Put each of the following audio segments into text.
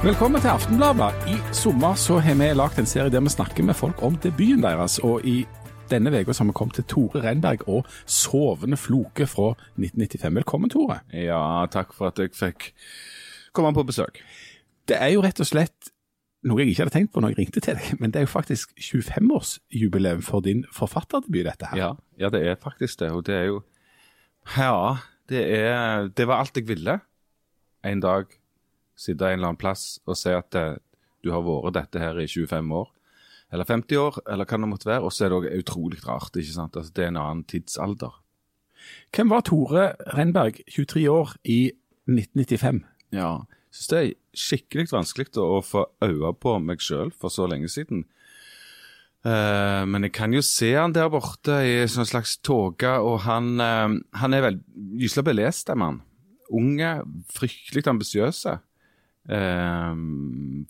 Velkommen til Aftenbladet. I sommer så har vi lagd en serie der vi snakker med folk om debuten deres. Og i denne uka har vi kommet til Tore Renberg og 'Sovende floke' fra 1995. Velkommen, Tore. Ja, takk for at jeg fikk komme på besøk. Det er jo rett og slett noe jeg ikke hadde tenkt på når jeg ringte til deg, men det er jo faktisk 25-årsjubileum for din forfatterdebut, dette her. Ja, ja, det er faktisk det. Og det er jo Ja, det er Det var alt jeg ville. En dag sitte en eller annen plass og se at det, du har vært dette her i 25 år. Eller 50 år, eller hva det måtte være. Og så er det òg utrolig rart. ikke sant? Altså, det er en annen tidsalder. Hvem var Tore Renberg, 23 år, i 1995? Ja, jeg syns det er skikkelig vanskelig å få øye på meg sjøl for så lenge siden. Uh, men jeg kan jo se han der borte i en sånn slags tåke, og han, uh, han er vel gyselig belest, en mann. Unge, fryktelig ambisiøse. Eh,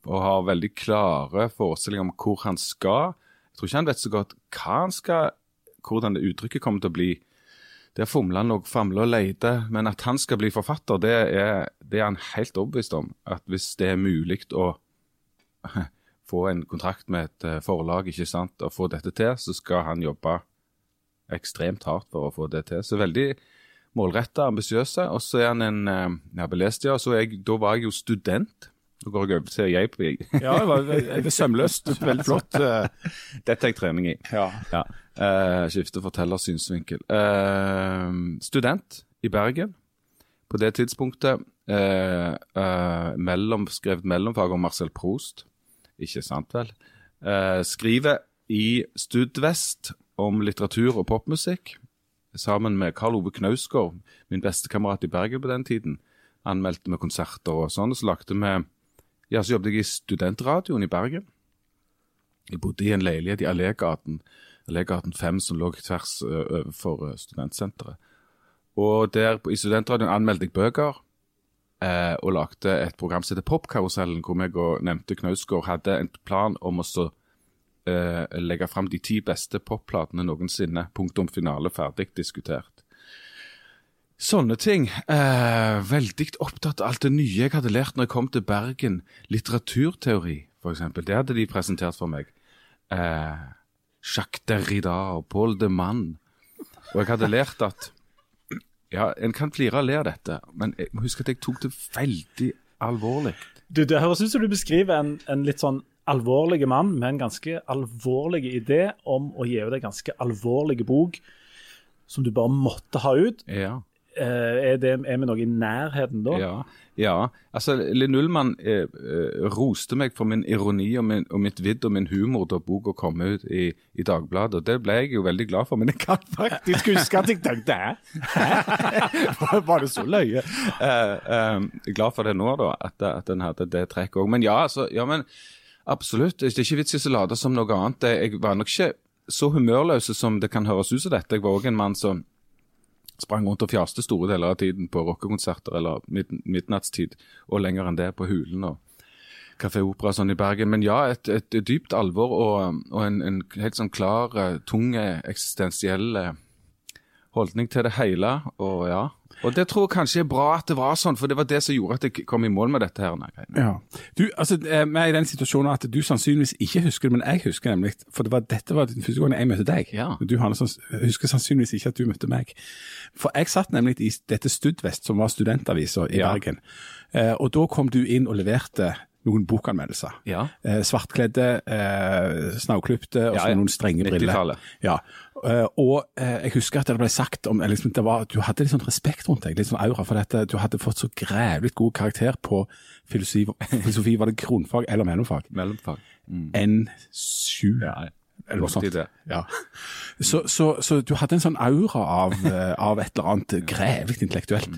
og har veldig klare forestillinger om hvor han skal. Jeg tror ikke han vet så godt hva han skal, hvordan det uttrykket kommer til å bli. Der fomler han og famler og leter, men at han skal bli forfatter, det er, det er han helt overbevist om. At hvis det er mulig å få en kontrakt med et eh, forlag ikke sant, og få dette til, så skal han jobbe ekstremt hardt for å få det til. Så veldig målretta, ambisiøse. Og så er han en eh, ja, belest, ja. Så jeg, da var jeg jo student. Nå går jeg over til jeg på Ja, det var veldig sømløst. Veldig flott. eh. Dette er jeg trening i. Ja. Ja. Uh, skifte forteller synsvinkel. Eh, student i Bergen. På det tidspunktet uh, uh, mellom, skrevet mellomfag om Marcel Proust. Ikke sant, vel? Skriver i Studvest om litteratur og popmusikk. Sammen med Karl Ove Knausgård, min beste kamerat i Bergen på den tiden. Anmeldte vi konserter og sånn. Så lagde vi Ja, så jobbet jeg i studentradioen i Bergen. Jeg bodde i en leilighet i Allégaten, Allégaten 5, som lå tvers overfor studentsenteret. Og der i studentradioen anmeldte jeg bøker, eh, og lagde et program som heter Popkarusellen, hvor jeg og nevnte Knausgård hadde en plan om å eh, legge fram de ti beste popplatene noensinne. Punktum finale, ferdig diskutert. Sånne ting. Eh, veldig opptatt av alt det nye jeg hadde lært når jeg kom til Bergen. Litteraturteori, eksempel. Det hadde de presentert for meg. Eh, Jacques Derrida og Paul de Mann. Og jeg hadde lært at Ja, en kan flire og le av dette, men jeg må huske at jeg tok det veldig alvorlig. Du, det høres ut som du beskriver en, en litt sånn alvorlig mann med en ganske alvorlig idé om å gi ut en ganske alvorlig bok som du bare måtte ha ut. Ja. Eh, er, det, er vi noe i nærheten da? Ja, ja. altså Linn Ullmann eh, eh, roste meg for min ironi og, min, og mitt vidd og min humor da boka kom ut i, i Dagbladet. og Det ble jeg jo veldig glad for, men jeg kan faktisk huske at jeg tenkte Hæ? Var det så løye? Eh, eh, glad for det nå, da, at, at den hadde det trekket òg. Men ja, altså, ja, men absolutt. Det er ikke vits i å late som noe annet. Jeg var nok ikke så humørløs som det kan høres ut som dette. Jeg var òg en mann som sprang rundt og fjaste store deler av tiden på rockekonserter eller mid midnattstid, og lenger enn det på Hulen og Kafé Opera sånn i Bergen. Men ja, et, et, dypt alvor og, og en, en helt sånn klar, eh, tung eh, eksistensiell eh, holdning til det hele. Og ja, og det tror jeg kanskje er bra at det var sånn, for det var det som gjorde at jeg kom i mål med dette her. Nei. Ja. Du, altså, eh, Vi er i den situasjonen at du sannsynligvis ikke husker det, men jeg husker nemlig. For det var, dette var den første gangen jeg møtte deg. Ja. Du husker sannsynligvis ikke at du møtte meg. For jeg satt nemlig i dette Studvest, som var studentavisa i Ja. Bergen. Eh, og da kom du inn og leverte noen bokanmeldelser. Ja. Eh, svartkledde, eh, snauklipte og Ja, ja. noen strenge briller. 90-tallet. Ja. Eh, og eh, jeg husker at det ble sagt om liksom, det var, Du hadde litt sånn respekt rundt deg, litt sånn aura, for dette. Du hadde fått så grævlig god karakter på filosofi. Filosofi var det grunnfag eller mellomfag. Mellomfag. Mm. N7. Ja, eller noe sånt. Ja. Så, så, så du hadde en sånn aura av, eh, av et eller annet grevlig intellektuelt.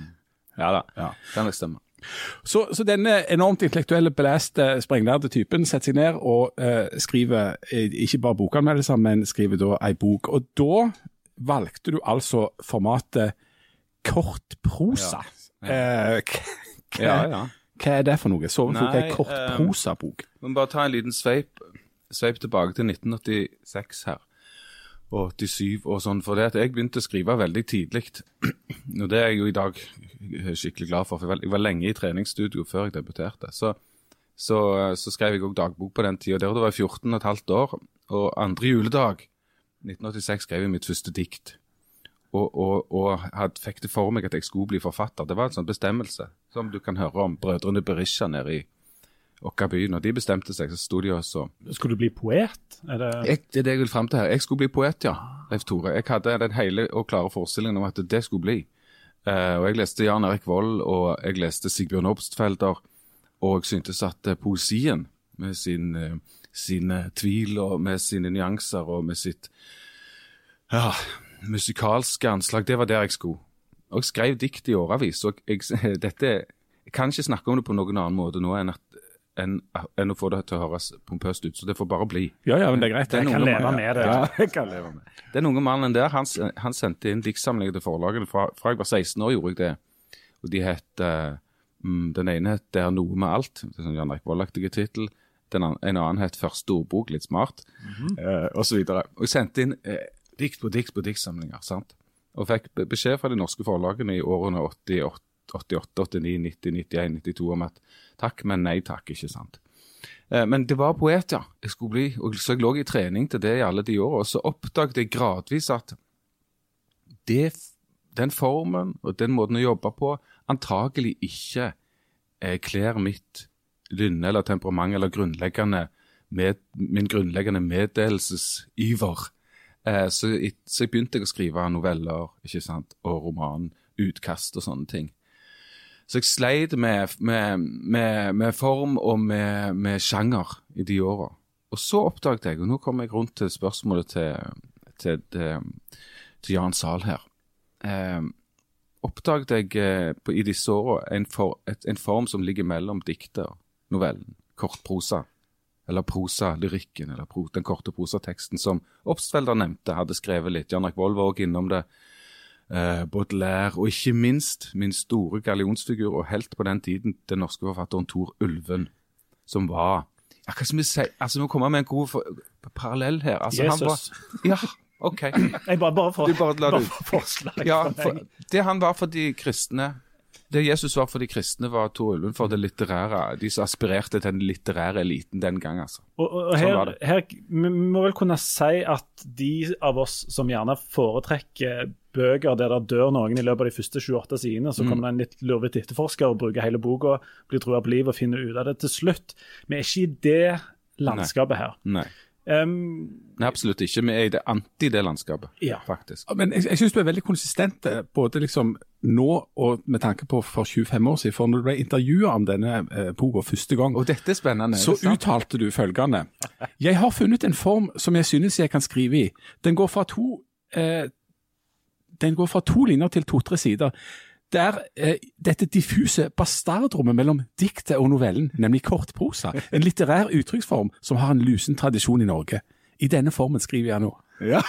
Ja da, Ja. kan det stemme. Så, så denne enormt intellektuelle, beleste, sprenglærde typen setter seg ned og eh, skriver eh, ikke bare bokanmeldelser, men skriver da ei bok. Og da valgte du altså formatet kortprosa. Eh, k- hva, Ja, ja. hva er det for noe? Soveflok er kort ei kortprosabok. Vi må bare ta en liten sveip tilbake til 1986 her. Og 87 og sånn, for det at jeg begynte å skrive veldig tidlig. Og det er jeg jo i dag skikkelig glad for, for jeg var- lenge i treningsstudio før jeg debuterte. Så, så, så skrev jeg òg dagbok på den tida. Der det var jeg 14 15 år. Og andre juledag 1986 skrev jeg mitt første dikt. Og, og, og had, fikk det for meg at jeg skulle bli forfatter. Det var en sånn bestemmelse som du kan høre om brødrene Berisha nede i Okka by. Når de bestemte seg, så sto de også Skulle du bli poet? Er det... jeg, Det er det jeg vil fram til her. Jeg skulle bli poet, ja. Leif Tore. Jeg hadde den hele og klare forestillingen om at det skulle bli. Uh, og Jeg leste Jan Erik Vold, og jeg leste Sigbjørn Obstfelder. Og jeg syntes at eh, poesien, med sin, uh, sine tvil og med sine nyanser og med sitt ja, musikalske anslag, det var der jeg skulle. Og jeg skrev dikt i årevis. og jeg, dette, jeg kan ikke snakke om det på noen annen måte nå enn, at, enn, enn å få det til å høres pompøst ut. Så det får bare bli. Ja, ja, men det er greit. Den Jeg kan leve med det. Ja, jeg kan leve med Den unge mannen der, han, han sendte inn diktsamlinger til forlagene fra, fra jeg var 16 år, gjorde jeg det. Og de het eh, mm, Den ene het 'Det er noe med alt', det er sånn Jan Erik Vold-aktig tittel. En annen het 'Første ordbok', litt smart, eh, og så videre. Og jeg sendte inn uh, dikt på dikt på diktsamlinger, sant. Og fikk beskjed fra de norske forlagene i årene 88, 88 89, 90, 91, 92 om at takk, men nei takk, ikke sant. Eh, Men det var poet, ja. Jeg skulle bli, og Så jeg lå i trening til det i alle de. Og så oppdaget jeg gradvis at det, den formen og den måten å jobbe på antagelig ikke eh, kler mitt lynne eller temperament eller grunnleggende med, min grunnleggende meddelelsesiver. Eh, så, så jeg begynte å skrive noveller ikke sant, og roman, utkast og sånne ting. Så jeg sleit med, med, med, med form og med, sjanger i de åra. Og så oppdaget jeg, og nå kommer jeg rundt til spørsmålet til, til, til, til Jan Zahl her. Eh, oppdaget jeg eh, på, i disse åra en, for, en form som ligger mellom diktet novellen. Kortprosa. Eller prosa, lyrikken, eller den korte prosateksten som Obstfelder nevnte, hadde skrevet litt. Jan Erik Vold var også innom det. Eh, Baudelaire, og ikke minst min store gallionsfigur og helt på den tiden, den norske forfatteren Tor Ulven, som var ja, Hva skal vi si? Altså, Nå kommer jeg med en god for, parallell her. Altså, Han Jesus. var, ja, OK. Jeg bare, bare for, bare, bare for forslag Ja, for, det han var for de kristne Det Jesus var for de kristne, var Tor Ulven for det litterære. De som aspirerte til den litterære eliten den gang, altså. Og, og, Sånn her, var her, vi må vel kunne si at de av oss som gjerne foretrekker bøker der det dør noen i løpet av de første 28 sidene, Mm. så kommer det en litt lurvete etterforsker og bruker hele boka, blir trua på livet og finner ut av det til slutt. Vi er ikke i det landskapet her. Nei. Um, Nei, absolutt ikke. Vi er i det anti det landskapet, Ja. faktisk. Men jeg, jeg syns du er veldig konsistent eh, både liksom nå og med tanke på for 25 år siden. For når du ble intervjua om denne eh, boka første gang, Og dette er spennende. så er sant? uttalte du følgende Jeg har funnet en form som jeg synes jeg kan skrive i. Den går fra to, eh, den går fra to linjer til to-tre sider. Det er eh, dette diffuse bastardrommet mellom diktet og novellen, nemlig kortprosa. En litterær uttrykksform som har en lusen tradisjon i Norge. I denne formen skriver jeg nå. Ja,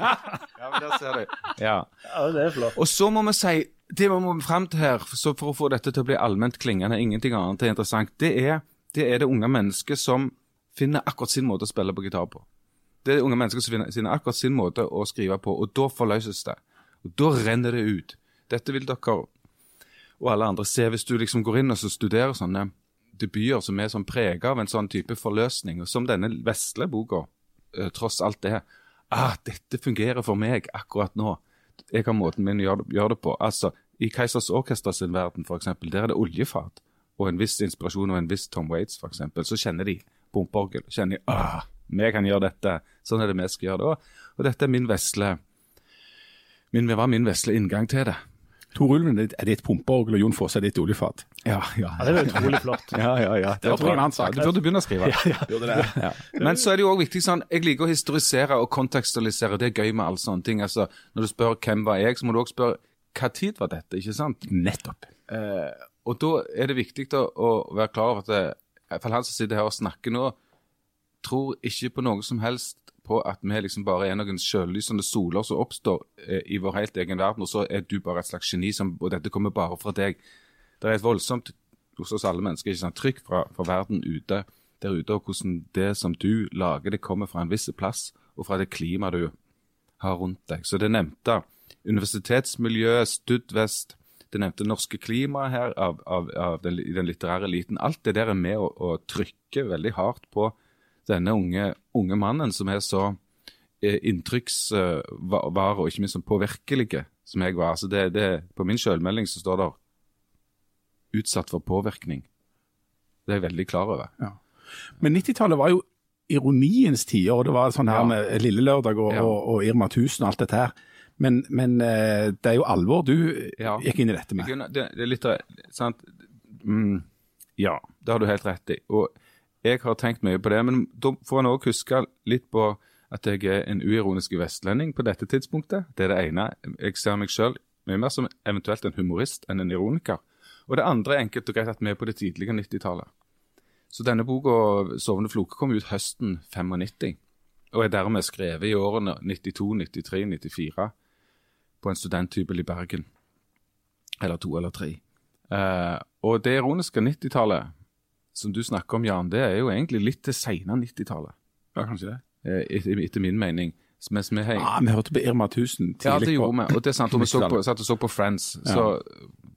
men der ser du. Ja. ja, det er flott. Og så må vi si, det vi må frem til her, så for å få dette til å bli allment klingende, ingenting annet er interessant, det er det, er det unge mennesket som finner akkurat sin måte å spille på gitar på. Det er det unge mennesker som finner, finner akkurat sin måte å skrive på, og da forløses det. Og da renner det ut. Dette vil dere og alle andre se hvis du liksom går inn og studerer sånne debuter som er sånn prega av en sånn type forløsning, og som denne vesle boka eh, tross alt er. Ah, dette fungerer for meg akkurat nå. Jeg har måten min å gjøre det, på. Altså, I Keisers Orkester sin verden, eksempel, der er det oljefat og en viss inspirasjon og en viss Tom Waits, eksempel, så kjenner de pumpeorgel. Kjenner de ah, vi kan gjøre dette. Sånn er det vi skal gjøre det òg. Og dette er min vesle min, var min vesle inngang til det. Tor Ulven er det et pumpeorgel, og Jon Fosse er det et oljefat. Ja, ja. Ja, det er jo utrolig flott. Ja, ja, ja. Det var en annen sak. Du burde begynne å skrive. Ja. Men så er det jo også viktig sånn, jeg liker å historisere og kontekstualisere. Det er gøy med alle sånne ting. Altså, når du spør hvem var jeg, så må du også spørre hva tid var dette, ikke sant? Nettopp. Eh, og da er det viktig å, å være klar over at det, i hvert fall han som sitter her og snakker nå, tror ikke på noe som helst på at vi liksom bare er noen sjøllysende soler som oppstår eh, i vår helt egen verden, og så er du bare et slags geni, som, og dette kommer bare fra deg. Det er et voldsomt hos oss alle mennesker, ikke sant, trykk fra, fra verden ute, der ute, og hvordan det som du lager, det kommer fra en viss plass, og fra det klimaet du har rundt deg. Så det nevnte universitetsmiljøet, Studvest, det nevnte norske klimaet her, av, av, av den, den litterære eliten. Alt det der er med å, å trykke veldig hardt på denne unge, unge mannen som er så inntrykksvar og ikke minst sånn påvirkelige som jeg var. Altså det, det, på min sjølmelding så står det 'utsatt for påvirkning'. Det er jeg veldig klar over. Ja. Men 90-tallet var jo ironiens tider, og det var sånn her Ja. med Lille Lørdag og, Ja. og, og Irma 1000 og alt dette her. Men, men eh, det er jo alvor du gikk inn i dette med. Det, det er litt sant? Mm, ja, det har du helt rett i. Og jeg har tenkt mye på det, men da får en òg huske litt på at jeg er en uironisk vestlending på dette tidspunktet. Det er det ene. Jeg ser meg sjøl mye mer som eventuelt en humorist enn en ironiker. Og det andre er enkelt og greit at vi er på det tidlige 90-tallet. Så denne boka 'Sovende floke' kom ut høsten 95, og er dermed skrevet i årene 92, 93, 94 på en studenthybel i Bergen. Eller to eller tre. Eh, og det ironiske 90-tallet som du snakker om, Jan, det er jo egentlig litt til seine 90-tallet, Ja, kanskje det. eh, etter, etter min mening. Mens vi hei... Ah, vi hørte på Irma 1000 tidlig. ja, det gjorde vi. Og det er sant, og vi så på, satt og så på Friends så,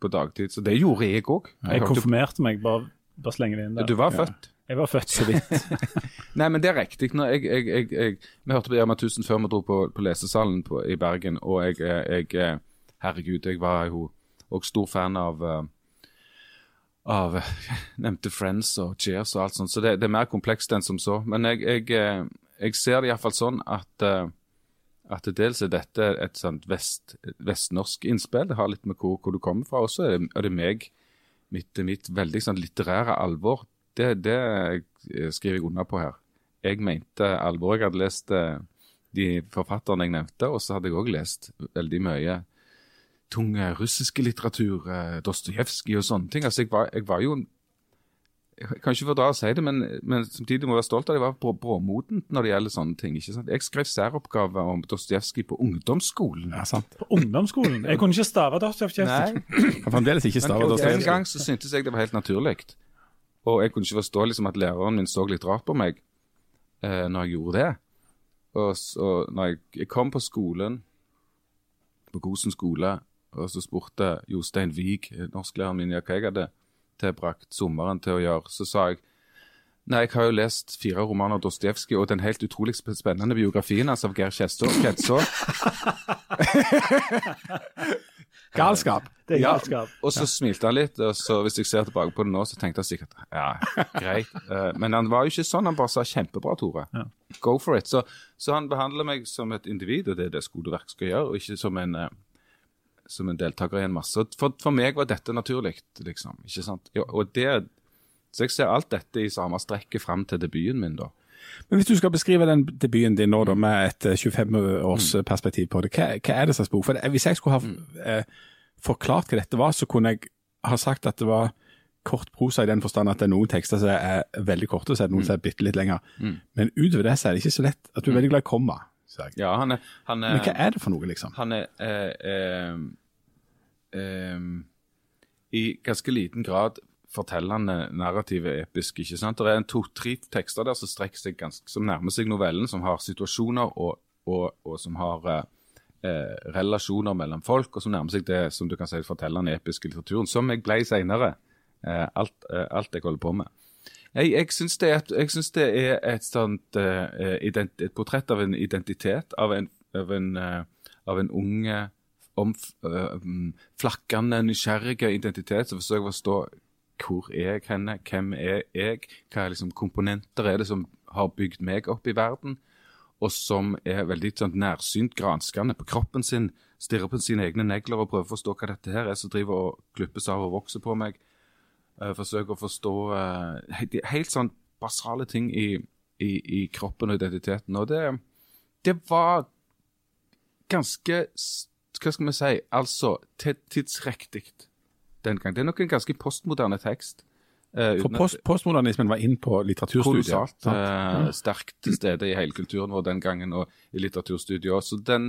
på dagtid, så det gjorde jeg òg. Jeg konfirmerte meg, bare, bare slenge det inn der. Du var født. Jeg var født så vidt. Nei, men det er riktig. Når jeg, jeg, jeg, jeg, vi hørte på Irma 1000 før vi dro på, på lesesalen på, i Bergen, og jeg, jeg, jeg Herregud, jeg var jo òg stor fan av eh, av eh, nevnte Friends og Cheers og alt sånt, så det, det er mer komplekst enn som så. Men jeg, jeg, eh, jeg ser det iallfall sånn at eh, at dels er dette et sånt vest, vestnorsk innspill. Det har litt med hvor, hvor du kommer fra. Og så er, er det meg, mitt, mitt veldig sånn litterære alvor. Det, det skriver jeg unna på her. Jeg mente alvor. Jeg hadde lest de forfatterne jeg nevnte, og så hadde jeg òg lest veldig mye tung eh, russiske litteratur, eh, Dostojevskij og sånne ting. Altså, jeg var, jeg var jo Jeg kan ikke fordra å si det, men, men samtidig må jeg være stolt av at jeg var bråmodent når det gjelder sånne ting. ikke sant? Jeg skrev særoppgave om Dostojevskij på ungdomsskolen. Ja, sant. På ungdomsskolen. Jeg kunne ikke stave Dostojevskij. Jeg Kan fremdeles ikke stave men En gang så syntes jeg det var helt naturlig. Og jeg kunne ikke forstå liksom at læreren min så litt rart på meg eh, når jeg gjorde det. Og så når jeg, jeg kom på skolen, på Gosen skole, og så spurte Jostein Wiig, norsklæreren min, hva jeg hadde tilbrakt sommeren til å gjøre, så sa jeg Nei, jeg har jo lest fire romaner av Dostojevskij og den helt utrolig spennende biografien hans av Geir. Kjedså. Galskap. Det er Ja, galskap. Og så smilte han litt, og så hvis jeg ser tilbake på det nå, så tenkte jeg sikkert ja, greit. Eh, Men han var jo ikke sånn, han bare sa kjempebra, Tore. Ja. Go for it. Så, så han behandler meg som et individ, og det er det skoleverk skal gjøre, og ikke som en, eh, som en deltaker i en masse. For, for meg var dette naturlig, liksom. Ikke sant? Ja, og det, så jeg ser alt dette i samme strekket fram til debuten min, da. Men hvis du skal beskrive den debuten din nå da, med et eh, 25-årsperspektiv på det, hva, hva er det slags bok? For Hvis jeg skulle ha eh, forklart hva dette var, så kunne jeg ha sagt at det var kort prosa i den forstand at det er noen tekster som er veldig korte, og så er det noen som er bitte litt lenger. Men utover det så er det ikke så lett at du er veldig glad i komma. Ja, han er, han er Men hva er det for noe, liksom? Han er eh, eh, eh, i ganske liten grad fortellende narrativet episk. ikke sant? Det er to-tre tekster der som strekker seg ganske, som nærmer seg novellen, som har situasjoner og, og, og som har eh, relasjoner mellom folk, og som nærmer seg det som du kan si fortellende episke litteraturen, som jeg ble seinere. Eh, alt, eh, alt jeg holder på med. Jeg, jeg syns det, det er et sånt eh, et portrett av en identitet, av en, av en, eh, av en unge, om, mm, flakkende, nysgjerrige identitet som forsøker å forstå hvor er jeg henne, hvem er jeg, hva er liksom komponenter er det som har bygd meg opp i verden, og som er veldig sånn nærsynt granskende på kroppen sin, stirrer på sine egne negler og prøver å forstå hva dette her er som driver og klippes av og vokser på meg. Uh, forsøker å forstå uh, de, helt sånn basale ting i, i, i kroppen og identiteten. Og det, det var ganske Hva skal vi si? Altså tidsriktig den gang. Det er nok en ganske postmoderne tekst. Uh, For post, postmodernismen var inn på litteraturstudiet. Kolossalt uh, sterkt til stede i hele kulturen vår den gangen, og i litteraturstudiet også. Så den,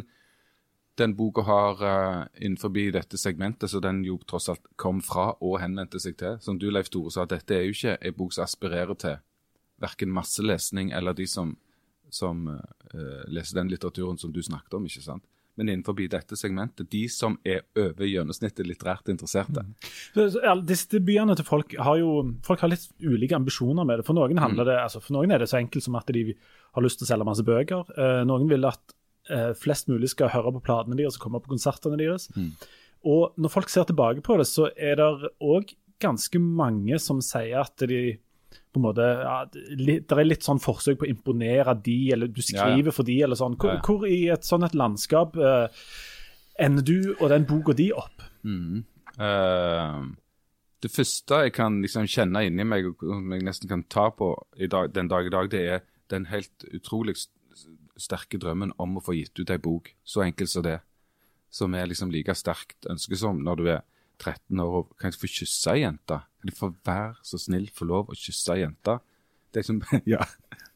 den boka har uh, innenfor dette segmentet, så den jo tross alt kom fra og henvendte seg til. Som du, Leif Tore, sa, dette er jo ikke en bok som aspirerer til verken masselesning eller de som, som uh, leser den litteraturen som du snakket om, ikke sant. Men innenfor dette segmentet. De som er over gjennomsnittet litterært interesserte. Så, så, disse byene til folk har jo folk har litt ulike ambisjoner med det. For noen, mm. det, altså, for noen er det så enkelt som at de har lyst til å selge masse bøker. Eh, noen vil at eh, flest mulig skal høre på platene deres og komme på konsertene deres. Og når folk ser tilbake på det, så er det òg ganske mange som sier at de på en måte, ja, Det er litt sånn forsøk på å imponere de, eller du skriver for de, eller sånn. Hvor, Ja, ja. hvor i et sånn et landskap uh, ender du og den boka di opp? Eh, det første jeg kan liksom kjenne inni meg, og som jeg nesten kan ta på i dag, den dag i dag, det er den helt utrolig sterke drømmen om å få gitt ut ei bok. Så enkelt som det. Som er liksom like sterkt ønske som når du er 13 år og kan få kysse ei jente. Kan jeg få være så snill få lov å kysse ei jente? Det er liksom, ja.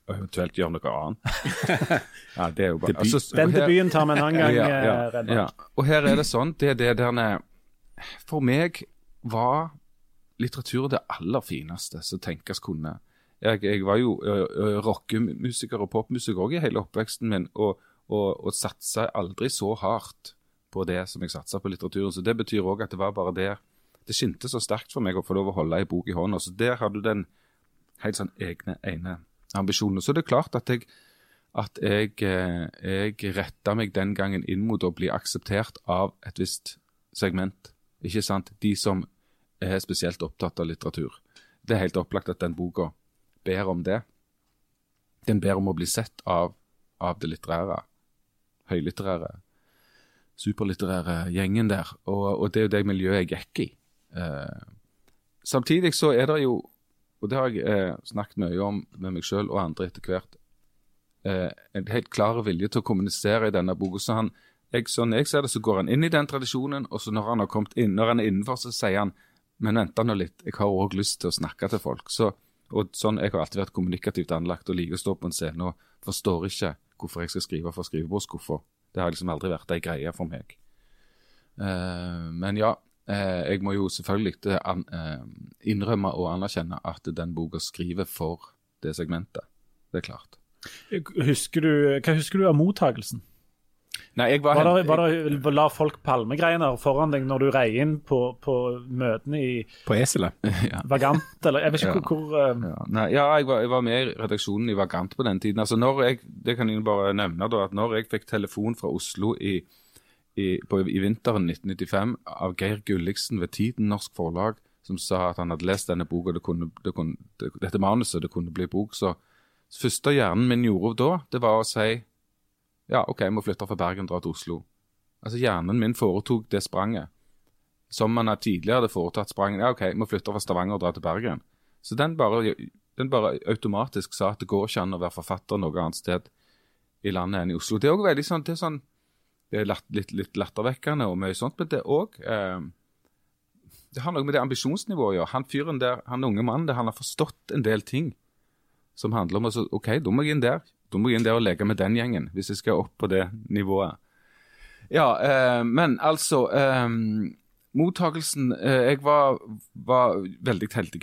Og eventuelt gjøre noe annet. ja, det er jo bare altså, Den debuten tar vi en annen gang. ja, eh, ja, Redvard. ja. Og her er det sånn, det er det der For meg var litteratur det aller fineste som tenkes kunne. Jeg, jeg var jo rockemusiker og popmusiker òg i hele oppveksten min, og, og, og satsa aldri så hardt på det som jeg satsa på litteraturen. Så det betyr òg at det var bare der Det skinte så sterkt for meg å få lov å holde ei bok i hånda. Så der har du den helt sånn egne ene ambisjonen. Så det er klart at jeg at jeg, eh, jeg retta meg den gangen inn mot å bli akseptert av et visst segment. Ikke sant? De som er spesielt opptatt av litteratur. Det er helt opplagt at den boka ber om det. Den ber om å bli sett av, av det litterære, høylitterære, superlitterære gjengen der. Og, og det er jo det miljøet jeg gikk i. Eh, samtidig så er det jo, og det har jeg eh, snakket mye om med meg sjøl og andre etter hvert, eh, en helt klar vilje til å kommunisere i denne boka. Så han, jeg, sånn jeg ser det, så går han inn i den tradisjonen, og så når han har kommet inn, når han er innenfor, så sier han men vent nå litt, jeg har òg lyst til å snakke til folk. Så, og sånn, Jeg har alltid vært kommunikativt anlagt og liker å stå på en scene og forstår ikke hvorfor jeg skal skrive for skrivebordsskuffa. Det har liksom aldri vært ei greie for meg. Uh, men ja, jeg må jo selvfølgelig eh, an, eh, innrømme og anerkjenne at den boka skriver for det segmentet. Det er klart. Husker du, hva husker du av mottagelsen? Nei, jeg var, Var det, var det, la folk palmegreiner foran deg når du rei inn på, på møtene i På eselet. Vagant, eller jeg vet ikke Ja. hvor, hvor eh, Ja, nei, ja jeg, var, jeg var med i redaksjonen i Vagant på den tiden. Altså når jeg, Det kan jeg bare nevne da, at når jeg fikk telefon fra Oslo i, i, på, i vinteren 1995 av Geir Gulliksen ved Tiden Norsk Forlag, som sa at han hadde lest denne boka, det kunne, det kunne, det, dette manuset, det kunne bli bok, så første hjernen min gjorde da, det var å si ja, OK, jeg må flytte fra Bergen og dra til Oslo. Altså Hjernen min foretok det spranget. Som man tidligere hadde foretatt spranget. Ja, OK, jeg må flytte fra Stavanger og dra til Bergen. Så den bare, den bare automatisk sa at det går ikke an å være forfatter noe annet sted i landet enn i Oslo. Det er også veldig sånn, det er sånn det er litt, litt lattervekkende og mye sånt, men det òg eh, Det har noe med det ambisjonsnivået å gjøre. Han fyren der, han unge mannen der, han har forstått en del ting som handler om altså, OK, da må jeg inn der. Da må jeg inn der og leke med den gjengen, hvis jeg skal opp på det nivået. Ja, eh, men altså eh, Mottakelsen eh, Jeg var, var veldig heldig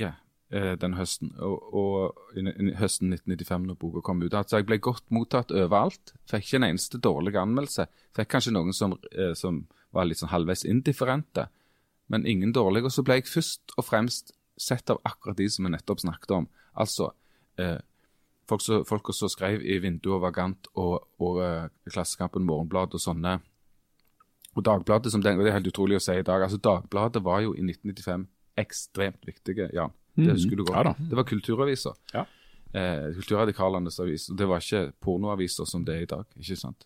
eh, den høsten, og, og i, i høsten 1995 når boka kom ut. Altså, jeg ble godt mottatt overalt. Fikk ikke en eneste dårlig anmeldelse. Fikk kanskje noen som, eh, som var litt sånn halvveis indifferente, men ingen dårlige. Og så ble jeg først og fremst sett av akkurat de som vi nettopp snakket om. Altså eh, folk så, folk som skrev i Vinduet og Vagant og, og eh, Klassekampen, Morgenblad og sånne. Og Dagbladet, som den, og det er helt utrolig å si i dag, altså Dagbladet var jo i 1995 ekstremt viktige, Jan. Det husker du godt. Ja. Det var kulturaviser. Ja. Eh, Kulturradikalenes avis. og Det var ikke pornoaviser som det er i dag. ikke sant?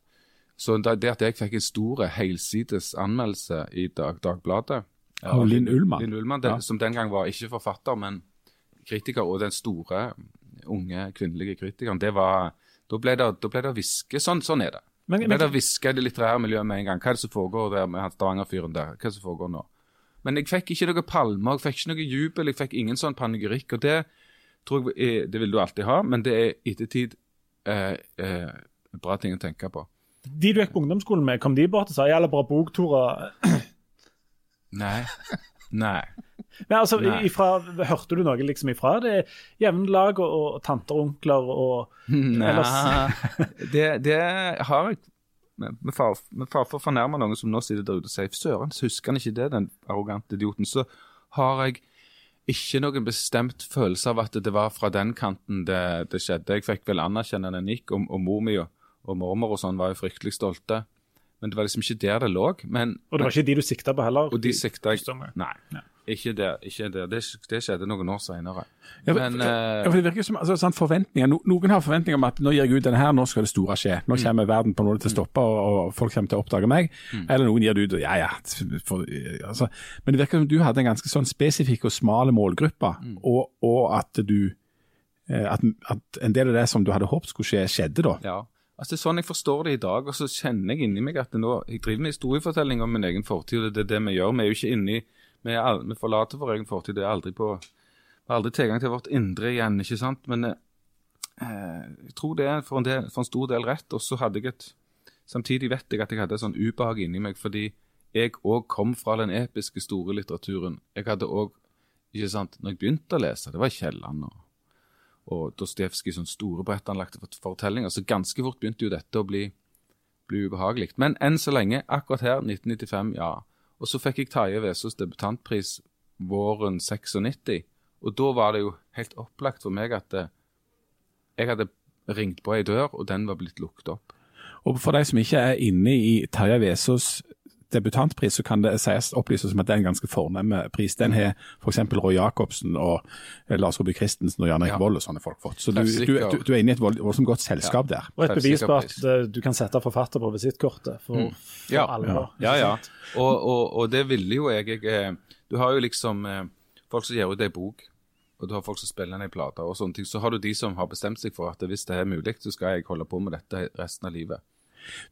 Så det at jeg fikk en stor helsides anmeldelse i dag, Dagbladet eh, Av Linn Ullmann. Linn Ullmann den, Ja. Som den gang var ikke forfatter, men kritiker, og den store unge kvinnelige kritikeren, det var Da ble det, da ble det å hviske. Sånn, sånn er det. Men- Da ble det litterære miljøet med en gang. Hva er det som foregår der med Stavanger-fyren der? Hva er det som foregår nå? Men jeg fikk ikke noe palmer, jeg fikk ikke noe jubel, jeg fikk ingen sånn panegyrikk. Og det tror jeg er, det vil du alltid ha, men det er ettertid eh, eh, bra ting å tenke på. De du gikk på ungdomsskolen med, kom de bort og sa 'jævla bra bok, Tora'? Nei. Nei. Men altså, Nei. ifra, Hørte du noe liksom ifra det jevnlag og, og tanter og onkler og Nei, Ellers- det, det har jeg med, far, med far for å fornærme noen som nå sitter der ute og sier søren, så husker han ikke det, den arrogante idioten. Så har jeg ikke noen bestemt følelse av at det var fra den kanten det, det skjedde. Jeg fikk vel anerkjenne den gikk, og, og mor mi og, og mormor og sånn var jo fryktelig stolte. Men det var liksom ikke der det lå. Men, og det var ikke de du sikta på heller? Og de sikta jeg Nei. Nei, Ja. Ikke der. Ikke der. Det, det skjedde noen år seinere. Ja, Men ja, eh, for det virker som altså, sånn forventninger. No, noen har forventninger om at nå gir jeg ut denne her, nå skal det store skje. Nå kommer verden på noe til å stoppe, og, og folk kommer til å oppdage meg. Eller noen gir det ut, og ja ja. For, altså. Men det virker som du hadde en ganske sånn spesifikk og smal målgruppe, og, og at du eh, at, at en del av det som du hadde håpet skulle skje, skjedde da. Ja. Altså, det er sånn jeg forstår det i dag, og så kjenner jeg inni meg at nå, jeg driver med historiefortelling om min egen fortid, og det er det vi gjør. Vi er jo ikke inni Vi, er, forlater vår egen fortid. Det er aldri Vi har aldri tilgang til vårt indre igjen, ikke sant? Men eh, jeg tror det er for en, del, for en stor del rett. Og så hadde jeg et Samtidig vet jeg at jeg hadde et sånn ubehag inni meg, fordi jeg òg kom fra den episke, store litteraturen. Jeg hadde òg Ikke sant? Når jeg begynte å lese, det var Kielland og og Dostojevskij sånn store brettanlagte fortellinger. Så ganske fort begynte jo dette å bli, bli ubehagelig. Men enn så lenge, akkurat her, 1995, ja. Og så fikk jeg Tarjei Vesaas debutantpris våren 96. Og da var det jo helt opplagt for meg at eh, jeg hadde ringt på ei dør, og den var blitt lukket opp. Og for de som ikke er inne i Tarjei Vesaas debutantpris, så kan det sies opplyses som at det er en ganske fornem pris. Den har f.eks. Roy Jacobsen og eh, Lars Roby Christensen og Jan Erik Ja. Vold og sånne folk fått. Så du, du, du, du er inne i et voldsomt godt selskap der. Og et bevis på at eh, du kan sette forfatter på visittkortet for, for Ja. alvor. Ja, ja. Og, og, og det ville jo jeg, jeg eh, Du har jo liksom eh, folk som gir ut ei bok, og du har folk som spiller ned plater plate og sånne ting. Så har du de som har bestemt seg for at hvis det er mulig, så skal jeg holde på med dette resten av livet.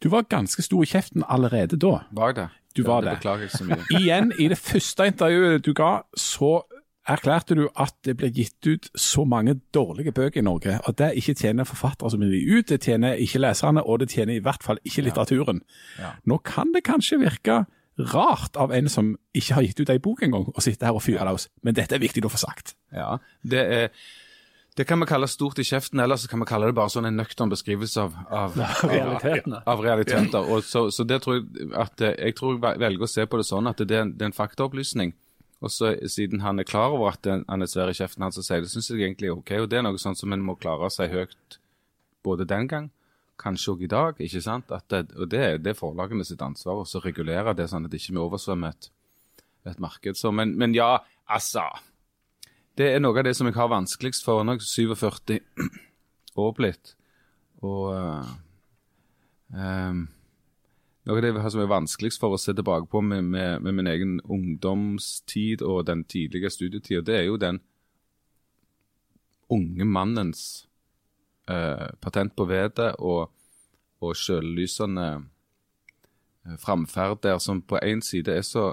Du var ganske stor i kjeften allerede da. Var det? Du var det. det. beklager jeg så mye. Igjen, i det første intervjuet du ga, så erklærte du at det ble gitt ut så mange dårlige bøker i Norge, og det ikke tjener forfattere som vil gi ut, det tjener ikke leserne, og det tjener i hvert fall ikke litteraturen. Ja. Nå kan det kanskje virke rart av en som ikke har gitt ut ei bok engang, å sitte her og fyre løs, men dette er viktig å få sagt. Ja, det er det kan vi kalle stort i kjeften, eller så kan vi kalle det bare sånn en nøktern beskrivelse av, av, Realitetene. av, realiteter. Og så, så det tror jeg at eh, jeg tror jeg velger å se på det sånn at det er en, det er en faktaopplysning. Og så Siden han er klar over at det- han er svær i kjeften han så sier det, syns jeg egentlig er OK. Og det er noe sånn som en må klare å si høyt både den gang, kanskje òg i dag. ikke sant? Det, og det, det er forlagene sitt ansvar å så regulere det, sånn at det ikke vi oversvømmer et, et marked. Så, men, men ja, altså. Det er noe av det som jeg har vanskeligst for. Nå er jeg 47 år blitt. Og uh, um, Noe av det som er vanskeligst for å se tilbake på med, med, med min egen ungdomstid og den tidlige studietida, det er jo den unge mannens uh, patent på vedet og, og sjøllysende framferd der som på én side er så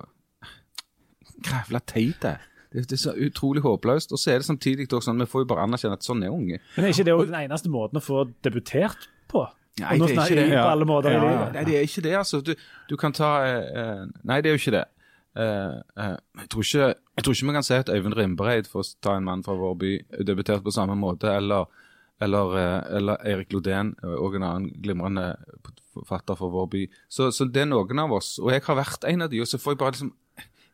grævla teit. Det. Det, er så utrolig håpløst. Og så er det samtidig sånn, vi får jo bare anerkjenne at sånn er unge. Men er ikke det den eneste måten å få debutert på? Nei, det er ikke det. på måter Ja, ja. Nei, det er ikke det, altså. Du, du kan ta eh, Nei, det er jo ikke det. Uh, uh, jeg, tror ikke, jeg tror ikke vi kan si at Øyvind Rimbereid, for å ta en mann fra vår by, debuterte på samme måte, eller, eller, eller Erik Lodén, og en annen glimrende forfatter fra vår by. Så, så det er noen av oss, og jeg har vært en av de, og så får jeg bare liksom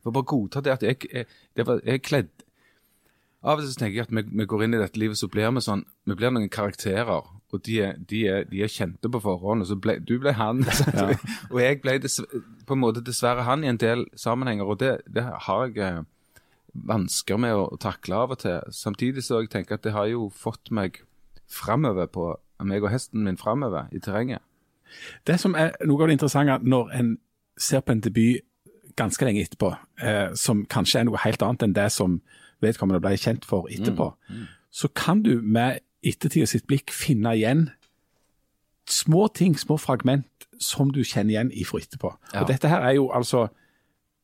får bare godta det at jeg, jeg, det var, jeg kledd Av og til tenker jeg at vi, vi går inn i dette livet, så blir vi sånn Vi blir noen karakterer, og de er, de er, de er kjente på forhånd. Og så ble, du ble han, og jeg ble på en måte dessverre han i en del sammenhenger. Og det, det har jeg eh, vansker med å, takle av og til. Samtidig så jeg tenker at det har jo fått meg framover på meg og hesten min framover i terrenget. Det som er noe av det interessante når en ser på en debut ganske lenge etterpå, eh, som kanskje er noe helt annet enn det som vedkommende ble kjent for etterpå, så kan du med ettertida sitt blikk finne igjen små ting, små fragment som du kjenner igjen ifra etterpå. Ja. Og dette her er jo altså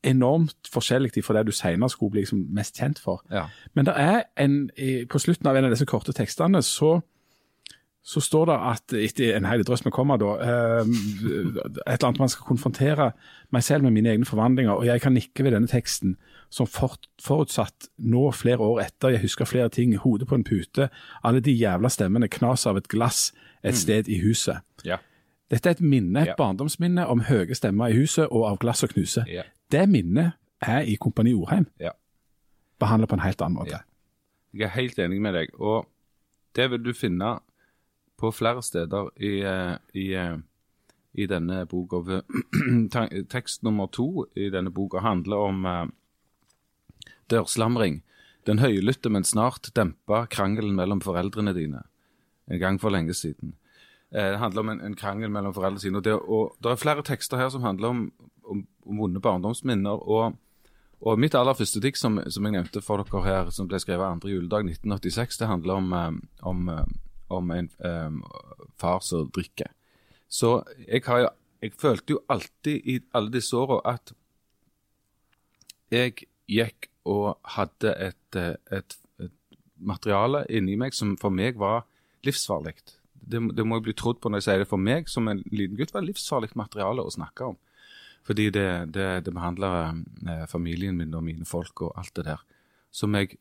enormt forskjellig fra det du senere skulle bli liksom mest kjent for. Ja. Men det er en, på slutten av en av disse korte tekstene så, så står det at etter en hel drøss med komma da, eh, et eller annet man skal konfrontere meg selv med mine egne forvandlinger, og jeg kan nikke ved denne teksten som for, forutsatt nå flere år etter, jeg husker flere ting, hodet på en pute, alle de jævla stemmene, knas av et glass et sted i huset. Ja. Dette er et minne, et Ja. barndomsminne om høye stemmer i huset og av glass og knuse. Ja. Det minnet er i Kompani Orheim. Ja. Behandlet på en helt annen måte. Jeg er helt enig med deg. Og det vil du finne på flere steder i, eh, i, eh, i denne boka. Tekst nummer to i denne boka handler om eh, dørslamring. Den høylytte, men snart dempa krangelen mellom foreldrene dine. En gang for lenge siden. Det handler om en, en krangel mellom foreldrene sine. Og det, og det er flere tekster her som handler om, om, om vonde barndomsminner. og og mitt aller første dikt som, som jeg nevnte for dere her, som ble skrevet andre juledag 1986, det handler om, om, om en um, far som drikker. Så jeg har jo Jeg følte jo alltid i alle disse åra at jeg gikk og hadde et, eh, et, et materiale inni meg som for meg var livsfarlig. Det, det må jeg bli trodd på når jeg sier det. For meg som en liten gutt var livsfarlig materiale å snakke om. Fordi det, det, det behandler eh, familien min og mine folk og alt det der. Som jeg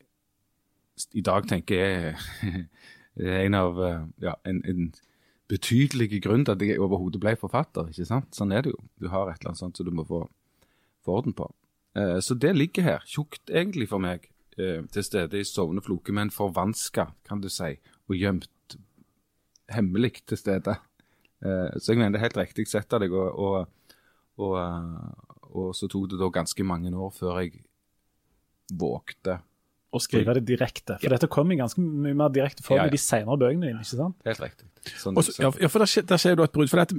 i dag tenker er, er en av eh, ja, en, en betydelig grunn til at jeg overhodet ble forfatter. ikke sant? Sånn er det jo. Du har et eller annet sånt som du må få, få orden på. Eh, så det ligger her, tjukt egentlig for meg, eh, til stede i sovende floke, men forvanska, kan du si, og gjemt hemmelig til stede. Eh, så jeg mener det er helt riktig sett av deg, og, og, og, eh, og så tok det da ganske mange år før jeg vågte. Og skrive det direkte. For dette kom i ganske mye mer direkte form Ja, ja. i de senere bøkene dine. ikke sant? Helt riktig. Sånn, Også, sånn. ja, ja, for der skjer, der skjer jo et brudd. For at,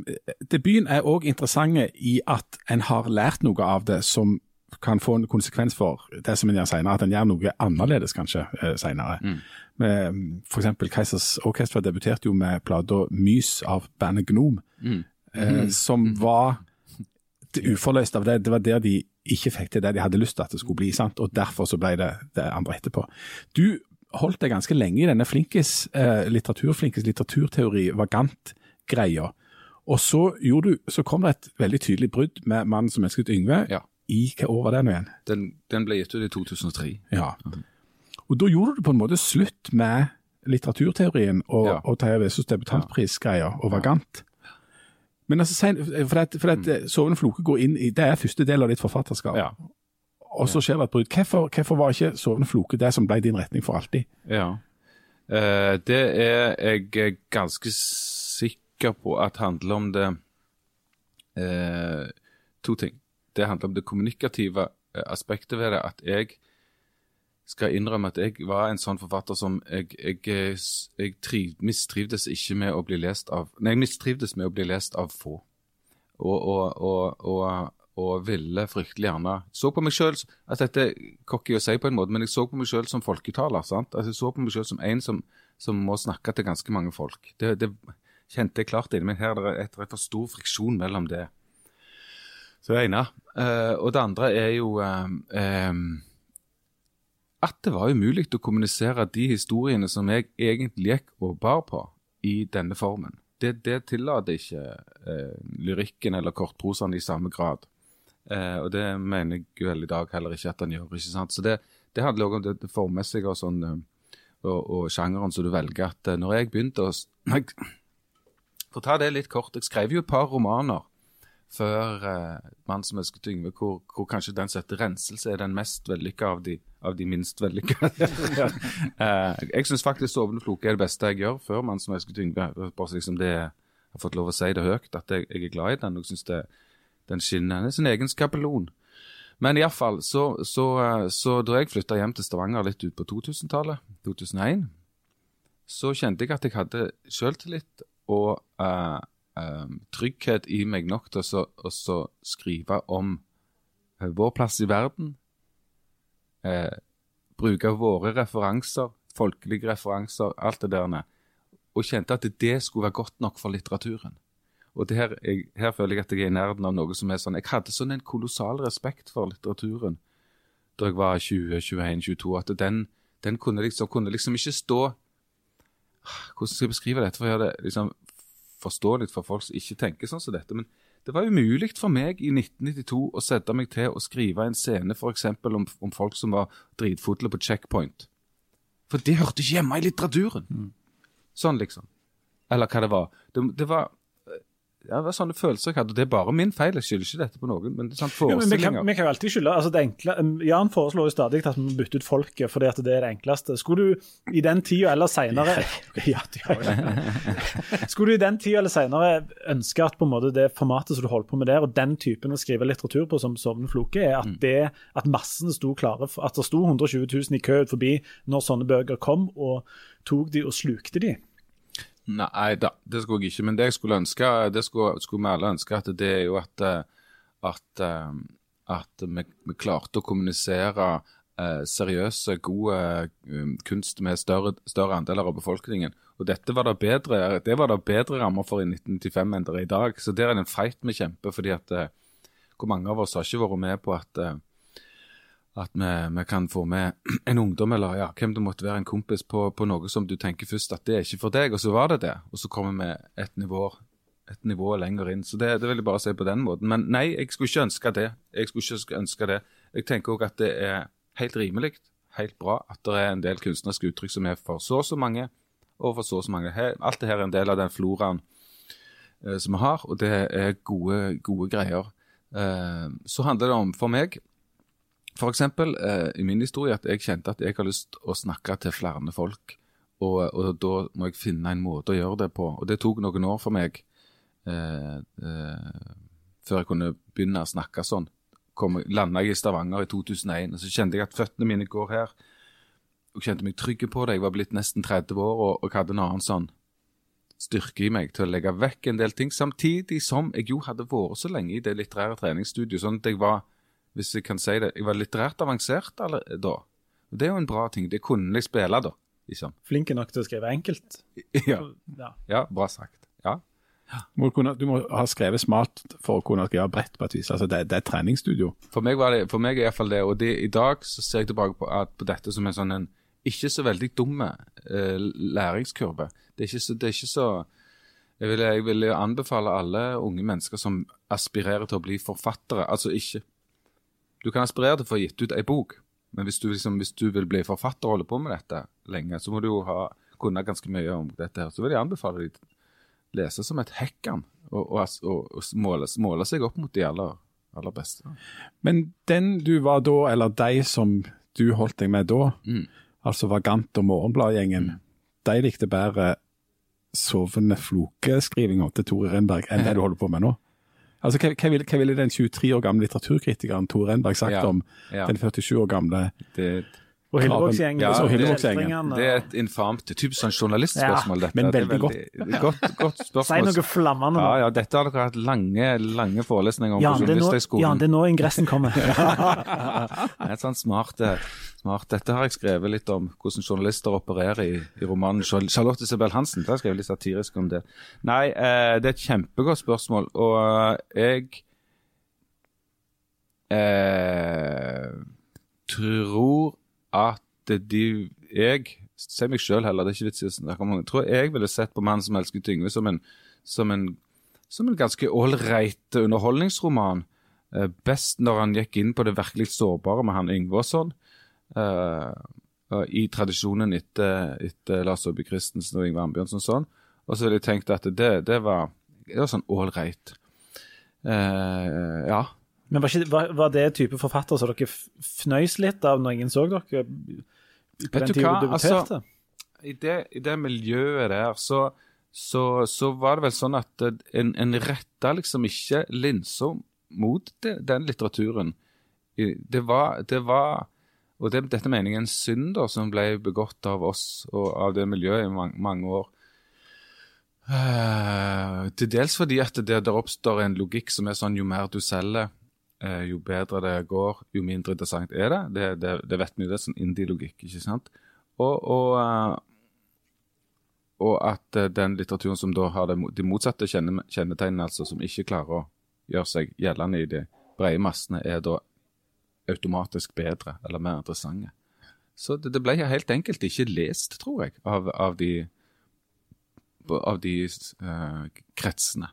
debuten er òg interessant i at en har lært noe av det som kan få en konsekvens for det som en gjør senere. At en gjør noe annerledes kanskje eh, senere. Mm, For eksempel Keisers Orkester debuterte jo med plata 'Mys' av bandet Gnom, eh, som var det uforløst av det. Det var der de ikke fikk til det de hadde lyst til at det skulle bli. sant? Og derfor så ble det det andre etterpå. Du holdt deg ganske lenge i denne flinkis, eh, litteraturflinkis, litteraturteori, vagant-greia. Og så, du, så kom det et veldig tydelig brudd med 'Mannen som elsket Yngve'. Ja. I hva år var det nå igjen? Den, den ble gitt ut i 2003. Ja. Og da gjorde du på en måte slutt med litteraturteorien og, Ja. og Terje Vesaas debutantprisgreia og Vagant. Men altså, sen- for at, for at eh, Sovende floke går inn i Det er første del av ditt forfatterskap. Ja. Og så skjer det et brudd. Hvorfor, hvorfor var ikke Sovende floke det som ble din retning for alltid? Ja. Eh, det er jeg ganske sikker på at handler om det eh, To ting. Det handler om det kommunikative eh, aspektet ved det. At jeg skal innrømme at jeg var en sånn forfatter som jeg, jeg, eh, jeg triv, mistrivdes ikke med å bli lest av Nei, jeg mistrivdes med å bli lest av få. Og, og, og, og, og ville fryktelig gjerne Så på meg sjøl at Dette er cocky å si på en måte, men jeg så på meg sjøl som folketaler. sant? Altså, Jeg så på meg sjøl som en som, som må snakke til ganske mange folk. Det, det kjente jeg klart inni meg. Her er det et rett og stor friksjon mellom det. Så det ene. Uh, og det andre er jo uh, eh, at det var umulig å kommunisere de historiene som jeg egentlig gikk og bar på, i denne formen. Det, det tillater ikke eh, lyrikken eller kortprosaen i samme grad. Eh, og det mener jeg vel i dag heller ikke at han gjør. ikke sant? Så det, det handler òg om det, det formmessige og sånn, eh, og, og sjangeren som du velger. at eh, Når jeg begynte å For å ta det litt kort, jeg skrev jo et par romaner før eh, 'Mann som elsket Yngve', hvor, hvor kanskje den som heter 'Renselse' er den mest vellykka av de, av de minst vellykka. eh, jeg syns faktisk 'Sovende floke' er det beste jeg gjør før 'Mann som elsket Yngve'. Bare så liksom det jeg har fått lov å si det høyt, at jeg, jeg er glad i den. og synes det, Den skinner. Den er sin egen skapelon. Men iallfall, så, så, eh, så da jeg flytta hjem til Stavanger litt ut på 2000-tallet, 2001, så kjente jeg at jeg hadde sjøltillit og eh, eh, trygghet i meg nok til å skrive om uh, vår plass i verden. Uh, bruke våre referanser, folkelige referanser, alt det der. Og kjente at det skulle være godt nok for litteraturen. Og her, jeg, her føler jeg at jeg er i nærheten av noe som er sånn Jeg hadde sånn en kolossal respekt for litteraturen da jeg var 20-21-22, at den, den kunne, liksom, kunne liksom ikke stå Hvordan skal jeg beskrive dette for å gjøre det liksom forståelig for folk som ikke tenker sånn som dette? Men det var umulig for meg i 1992 å sette meg til å skrive en scene f.eks. Om, om folk som var dritfulle på checkpoint. For det hørte ikke hjemme i litteraturen. Sånn, liksom. Eller hva det var. Det, det var ja, det var sånne følelser jeg hadde. Det er bare min feil, jeg skylder ikke dette på noen. Men det er sånn Ja, men vi, kan, forestillinger. jo alltid skylde altså det enkle, Jan foreslår jo stadig at vi bytter bytte ut folket, fordi at det er det enkleste. Skulle du i den tida eller seinere ja, Skulle du i den tida eller seinere ønske at på en måte det formatet som du holder på med der, og den typen å skrive litteratur på som Sovnen floke, er at, det, at massene sto klare for At det sto 120 000 i kø ut forbi når sånne bøker kom, og tok de og slukte de? Nei da, det skulle jeg ikke. Men det jeg skulle ønske, det skulle, skulle vi alle ønske, at det er jo at, eh, at, eh, at vi, vi klarte å kommunisere eh, seriøse, gode kunst med større, større andeler av befolkningen. Og dette var det bedre, det var det bedre rammer for i 1995 enn det er i dag. Så der er det en fight vi kjemper, fordi at hvor mange av oss har ikke vært med på at at vi, vi kan få med en ungdom eller ja, hvem det måtte være, en kompis på, på noe som du tenker først at det er ikke for deg, og så var det det. Og så kommer vi et nivå, et nivå lenger inn. Så det, det vil jeg bare si på den måten. Men nei, jeg skulle ikke ønske det. Jeg skulle ikke ønske det. Jeg tenker òg at det er helt rimelig, helt bra, at det er en del kunstneriske uttrykk som er for så og så mange, og for så og så mange. Alt det her er en del av den floraen eh, som vi har, og det er gode, gode greier. Eh, så handler det om, for meg, for eksempel eh, i min historie at jeg kjente at jeg har lyst å snakke til flere folk. Og, og da må jeg finne en måte å gjøre det på. Og det tok noen år for meg eh, eh, før jeg kunne begynne å snakke sånn. Landa jeg i Stavanger i 2001, og så kjente jeg at føttene mine går her. Og kjente meg trygg på det. Jeg var blitt nesten 30 år og, og hadde en annen sånn styrke i meg til å legge vekk en del ting, samtidig som jeg jo hadde vært så lenge i det litterære treningsstudioet, sånn at jeg var hvis jeg kan si det, jeg var litterært avansert eller, da. Og Det er jo en bra ting. Det kunne jeg spille, da. Liksom. Flinke nok til å skrive enkelt? Ja, Ja. ja bra sagt. Ja. Må du, kunne, du må ha skrevet smart for å kunne skrive bredt på et vis. Altså, det, det er et treningsstudio. For meg, var det, for meg er iallfall det. Og det, i dag så ser jeg tilbake på, at, på dette som en sånn en ikke så veldig dumme eh, læringskurve. Det er ikke så, det er ikke så jeg vil, jeg vil anbefale alle unge mennesker som aspirerer til å bli forfattere Altså ikke Du kan aspirere til å få gitt ut ei bok, men hvis du, liksom, hvis du vil bli forfatter og holde på med dette lenge, så må du jo ha, kunne ganske mye om dette. her. Så vil jeg anbefale deg å lese som et hekkan og, og, og, og måle, måle seg opp mot de aller, aller beste. Men den du var da, eller de som du holdt deg med da, Mm. altså Vagant og Morgenbladgjengen, de likte bedre sovende flokeskrivinga til Tore Renberg enn det du holder på med nå? Altså, Hva, hva, ville, ville den 23 år gamle litteraturkritikeren Tore Renberg sagt Ja, om ja. den 47 år gamle Det, Og Hillevågsgjengen. Ja, kjeltringene, Det er et infamt typisk sånn journalistspørsmål, dette. men Det er veldig godt. godt. godt Si spørsmål. noe flammende. Nå. ja, dette har dere hatt lange, lange forelesninger om ja, på det Journalisthøgskolen. Ja, det er nå ingressen kommer. Det er et sånn smart, eh, smart Dette har jeg skrevet litt om hvordan journalister opererer i, i romanen Charlotte Isabel Hansen. Da har jeg skrevet litt satirisk om det. Nei, eh, det er et kjempegodt spørsmål, og eh, jeg eh, tror at de Jeg sier meg sjøl heller, det er ikke vits i å snakke om mange. Jeg tror jeg ville sett på 'Mannen som elsket Yngve' som en, som en, som en ganske ålreit underholdningsroman. Eh, best når han gikk inn på det virkelig sårbare med han Yngve og sånn. Eh, I tradisjonen etter, etter Lars Aabye Christensen og Yngve Ambjørnsen og sånn. Og så ville jeg tenkt at det, det var det var sånn ålreit. Uh, ja. Men var, ikke, var, var det type forfatter som dere fnøys litt av når ingen så dere? På den du tiden du debuterte? I det, I det miljøet der, så, så, så var det vel sånn at en, en retta liksom ikke linsa mot det, den litteraturen. Det var, det var Og det, dette mener jeg er en synd da, som ble begått av oss og av det miljøet i mange, mange år. Uh, til dels fordi at det der oppstår en logikk som er sånn jo mer du selger, jo bedre det går, jo mindre interessant er det. Det, det, det vet vi jo, det er sånn indie-logikk, ikke sant? Og, og, eh, og at eh, den litteraturen som da har de motsatte kjenne, kjennetegnene, altså som ikke klarer å gjøre seg gjeldende i de brede massene, er da automatisk bedre eller mer interessante. Så det, det ble helt enkelt ikke lest, tror jeg, av, av de, av de uh, kretsene.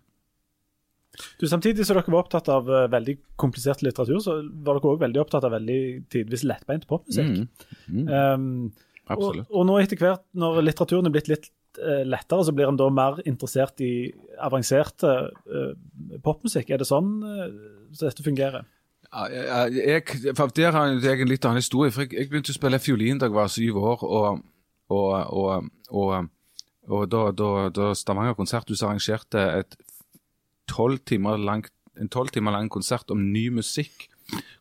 Du, Samtidig som dere var opptatt av uh, veldig komplisert litteratur, så var dere òg veldig opptatt av veldig tidvis lettbeint popmusikk. Mm, mm, Um, og, absolutt. og nå etter hvert, når litteraturen er blitt litt uh, lettere, så blir en da mer interessert i avanserte uh, popmusikk. Er det sånn eh, så dette fungerer? Ja, jeg, jeg, for Der har jeg en litt annen historie. for Jeg, jeg begynte å spille fiolin da jeg var syv år. og, og, og, og, og da, da, da Stavanger konserthus arrangerte et 12 timer lang, en tolv timer lang konsert om ny musikk,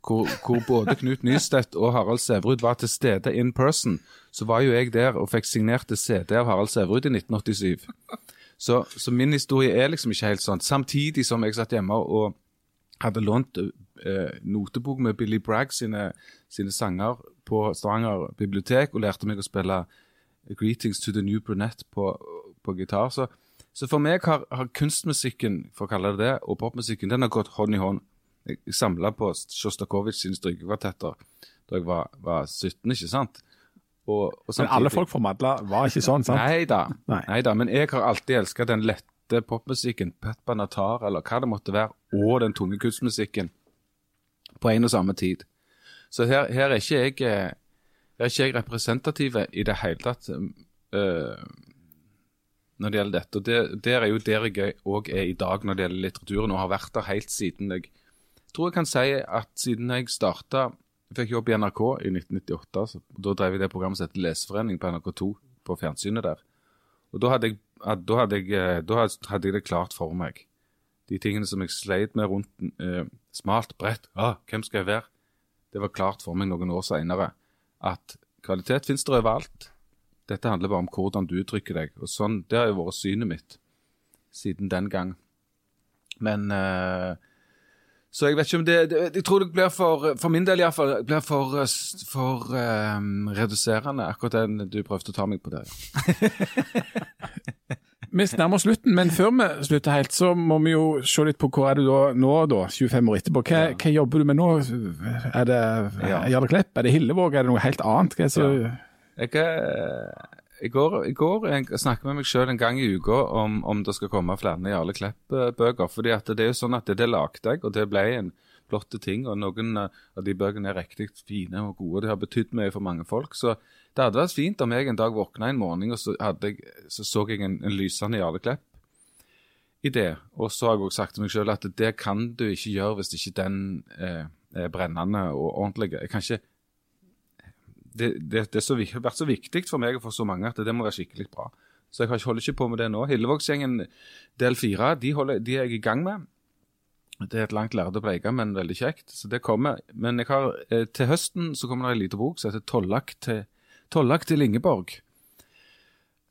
hvor, hvor både Knut Nystedt og Harald Sæverud var til stede in person, så var jo jeg der og fikk signert CD av Harald Sæverud i 1987. Så, så, min historie er liksom ikke helt sånn. Samtidig som jeg satt hjemme og hadde lånt eh, notebok med Billy Bragg sine, sine, sanger på Stavanger bibliotek og lærte meg å spille 'Greetings to the New Brunette' på, på gitar. Så så for meg har, har, kunstmusikken for å kalle det det, og popmusikken den har gått hånd i hånd. Jeg samla på Sjostakovitsj sine strykekvartetter da jeg var, var, 17, ikke sant? Og, og samtidig, men alle folk fra Madla var ikke sånn, sant? Nei da. Nei. Men jeg har alltid elska den lette popmusikken, Pet Banatar eller hva det måtte være, og den tunge kunstmusikken på en og samme tid. Så her, her er ikke jeg her er ikke jeg representativ i det hele tatt. Uh, når det gjelder dette. Og det, Der er jo der jeg òg er i dag når det gjelder litteraturen, og har vært der helt siden jeg tror jeg kan si at siden jeg starta Fikk jobb i NRK i 1998. Så da drev jeg det programmet som heter Leseforening på NRK2 på fjernsynet der. Og da hadde, jeg, da, hadde jeg, eh, da hadde jeg det klart for meg. De tingene som jeg sleit med rundt eh, smalt, bredt, ah, hvem skal jeg være? Det var klart for meg noen år seinere at kvalitet finnes det overalt. Dette handler bare om hvordan du uttrykker deg. og sånn, Det har jo vært synet mitt siden den gang. Men uh, Så jeg vet ikke om det, det, Jeg tror det blir for For min del iallfall blir for, for um, reduserende, akkurat den du prøvde å ta meg på der. vi nærmer oss slutten, men før vi slutter helt, så må vi jo se litt på hvor er du da nå, da, 25 år etterpå. Hva, ja. hva jobber du med nå? Er det ja. Gjerde Klepp? Er det Hillevåg? Er det noe helt annet? Hva er så... Ja. Jeg, jeg, går, jeg, går, jeg snakker med meg sjøl en gang i uka om, om det skal komme flere Jarle Klepp-bøker. fordi at det er jo sånn at det, det lagde jeg, og det ble en flotte ting. Og noen av de bøkene er riktig fine og gode. Det har betydd mye for mange folk. Så det hadde vært fint om jeg en dag våkna en morgen og så, jeg, så, så jeg en, en lysende Jarle Klepp i det. Og så har jeg også sagt til meg sjøl at det kan du ikke gjøre hvis ikke den eh, er brennende og ordentlig. Jeg kan ikke det, det, det har vært så viktig for meg og for så mange at det må være skikkelig bra. Så jeg holder ikke på med det nå. Hillevågsgjengen del fire de, de, er jeg i gang med. Det er et langt lærde bleike, men veldig kjekt. Så det kommer. Men jeg har, eh, til høsten så kommer det en liten bok som heter 'Tollak til, til Ingeborg'.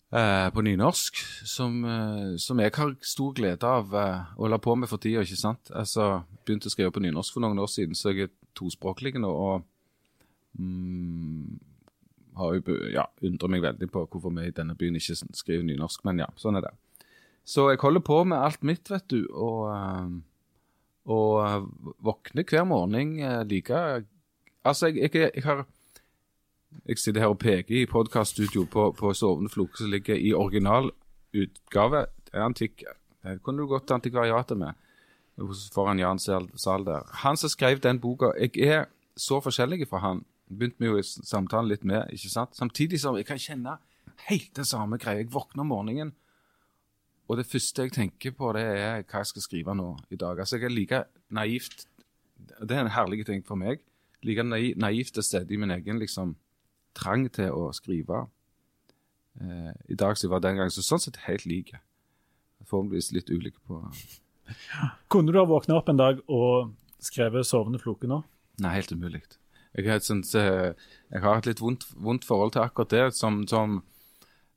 Eh, på nynorsk, som, eh, som, jeg har stor glede av eh, å holde på med for tida. ikke sant? Altså, Begynte å skrive på nynorsk for noen år siden, så jeg er tospråklig nå. og Mm, har jo ja, undrer meg veldig på hvorfor vi i denne byen ikke skriver nynorsk, men ja, sånn er det. Så jeg holder på med alt mitt, vet du, og, eh, og eh, våkner hver morgen eh, like Altså, jeg, jeg, jeg, har Jeg sitter her og peker i podkaststudio på, på sovende floke som ligger i originalutgave. Antikk, det kunne du gått til antikvariatet med foran Jan Sahl der. Han som skrev den boka Jeg er så forskjellig fra han begynte vi jo samtalen litt med. ikke sant? Samtidig som jeg kan kjenne helt det samme greia. Jeg våkner om morgenen, og det første jeg tenker på, det er hva jeg skal skrive nå i dag. Altså, Jeg er like naivt Det er en herlig ting for meg. Like naivt til stede i min egen liksom, trang til å skrive. Eh, I dag som jeg var den gangen, så sånn sett helt like. Forhåpentligvis litt ulike på Kunne du ha våkna opp en dag og skrevet 'Sovende floke' nå? Nei, helt umulig. Jeg et, eh, jeg har et litt vondt, vondt, forhold til akkurat det. Som, som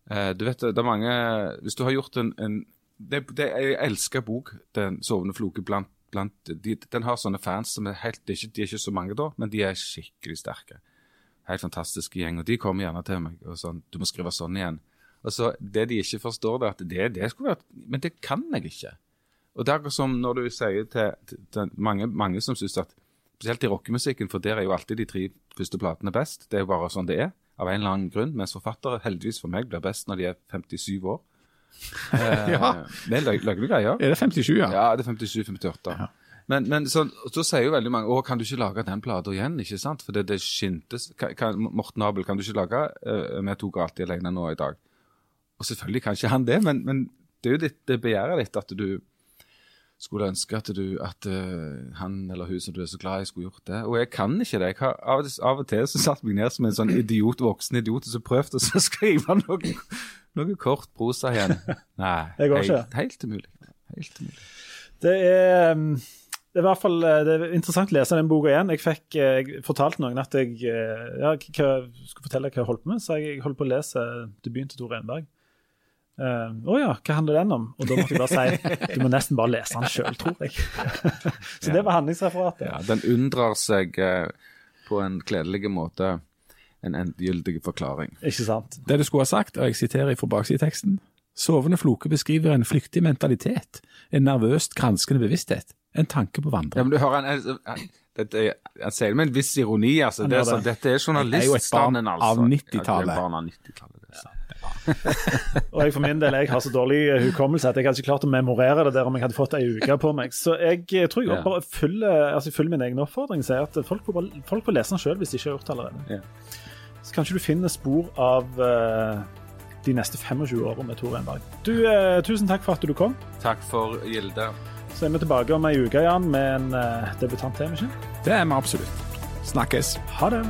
eh, Du vet, det er mange Hvis du har gjort en, en det, det, Jeg elsker bok, 'Den sovende floke'. blant, blant de, Den har sånne fans som er helt de er, ikke, de er ikke så mange, da, men de er skikkelig sterke. Helt fantastiske gjeng. Og de kommer gjerne til meg og sånn 'Du må skrive sånn igjen'. Og så Det de ikke forstår, det er at det, det skulle vært Men det kan jeg ikke. Og det er akkurat som når du sier til, til, til mange, mange som syns at Spesielt i rockemusikken, for der er jo alltid de tre første platene best. Det er jo bare sånn det er, av en eller annen grunn. Mens forfattere, heldigvis for meg, blir best når de er 57 år. eh, ja. Det lager du greier? Er det 57, ja? Ja, det er 57-58. Ja. Men, men så, så, sier jo veldig mange å, kan du ikke lage den plata igjen? ikke sant? For det, det skintes Morten Abel, kan du ikke lage uh, Vi tok alltid alene nå i dag. Og selvfølgelig kan ikke han det, men, men det er jo ditt, det begjæret ditt at du skulle ønske at, du, at uh, han eller hun som du er så glad i, skulle gjort det. Og jeg kan ikke det. Jeg har, av, av og til så satt meg ned som en sånn idiot, voksen idiot og så prøvde å skrive noe, noe kort prosa igjen. Nei, Det går ikke. helt, helt umulig. Helt umulig. Det er, um, det er i hvert fall eh, det er interessant å lese den boka igjen. Jeg fikk eh, jeg fortalte noen at jeg ja, hva, skulle fortelle hva jeg holdt på med, så jeg holdt på å lese debuten til Tore Enberg. Eh, å uh, oh ja, hva handler den om? Og da måtte jeg bare si du må nesten bare lese den sjøl, tror jeg. så det var handlingsreferatet. Ja, den undrer seg uh, på en kledelig måte en endegyldig forklaring. Ikke sant? Det du skulle ha sagt, og jeg siterer fra baksideteksten Sovende floke beskriver en flyktig mentalitet, en nervøst granskende bevissthet, en tanke på vandring. Ja, men du hører en... Altså, Han sier det med en viss ironi. altså. Det er, sånn, det. Så, dette er journaliststanden, altså. Av 90-tallet. 90 Og jeg for min del jeg har så dårlig eh, hukommelse at jeg hadde ikke klart å memorere det der om jeg hadde fått ei uke på meg. Så jeg eh, tror jeg Ja. bare følger, altså, min egen oppfordring. Sier at folk får, bare, folk får lese den sjøl hvis de ikke har gjort det allerede. Ja. Så kanskje du finner spor av uh, de neste 25 årene med Tor Enberg. Du, uh, tusen takk for at du kom. Takk for Gilde. Så er vi tilbake om ei uke, Jan, med en uh, debutant til. ikke? Det er vi absolutt. Snakkes. Ha det.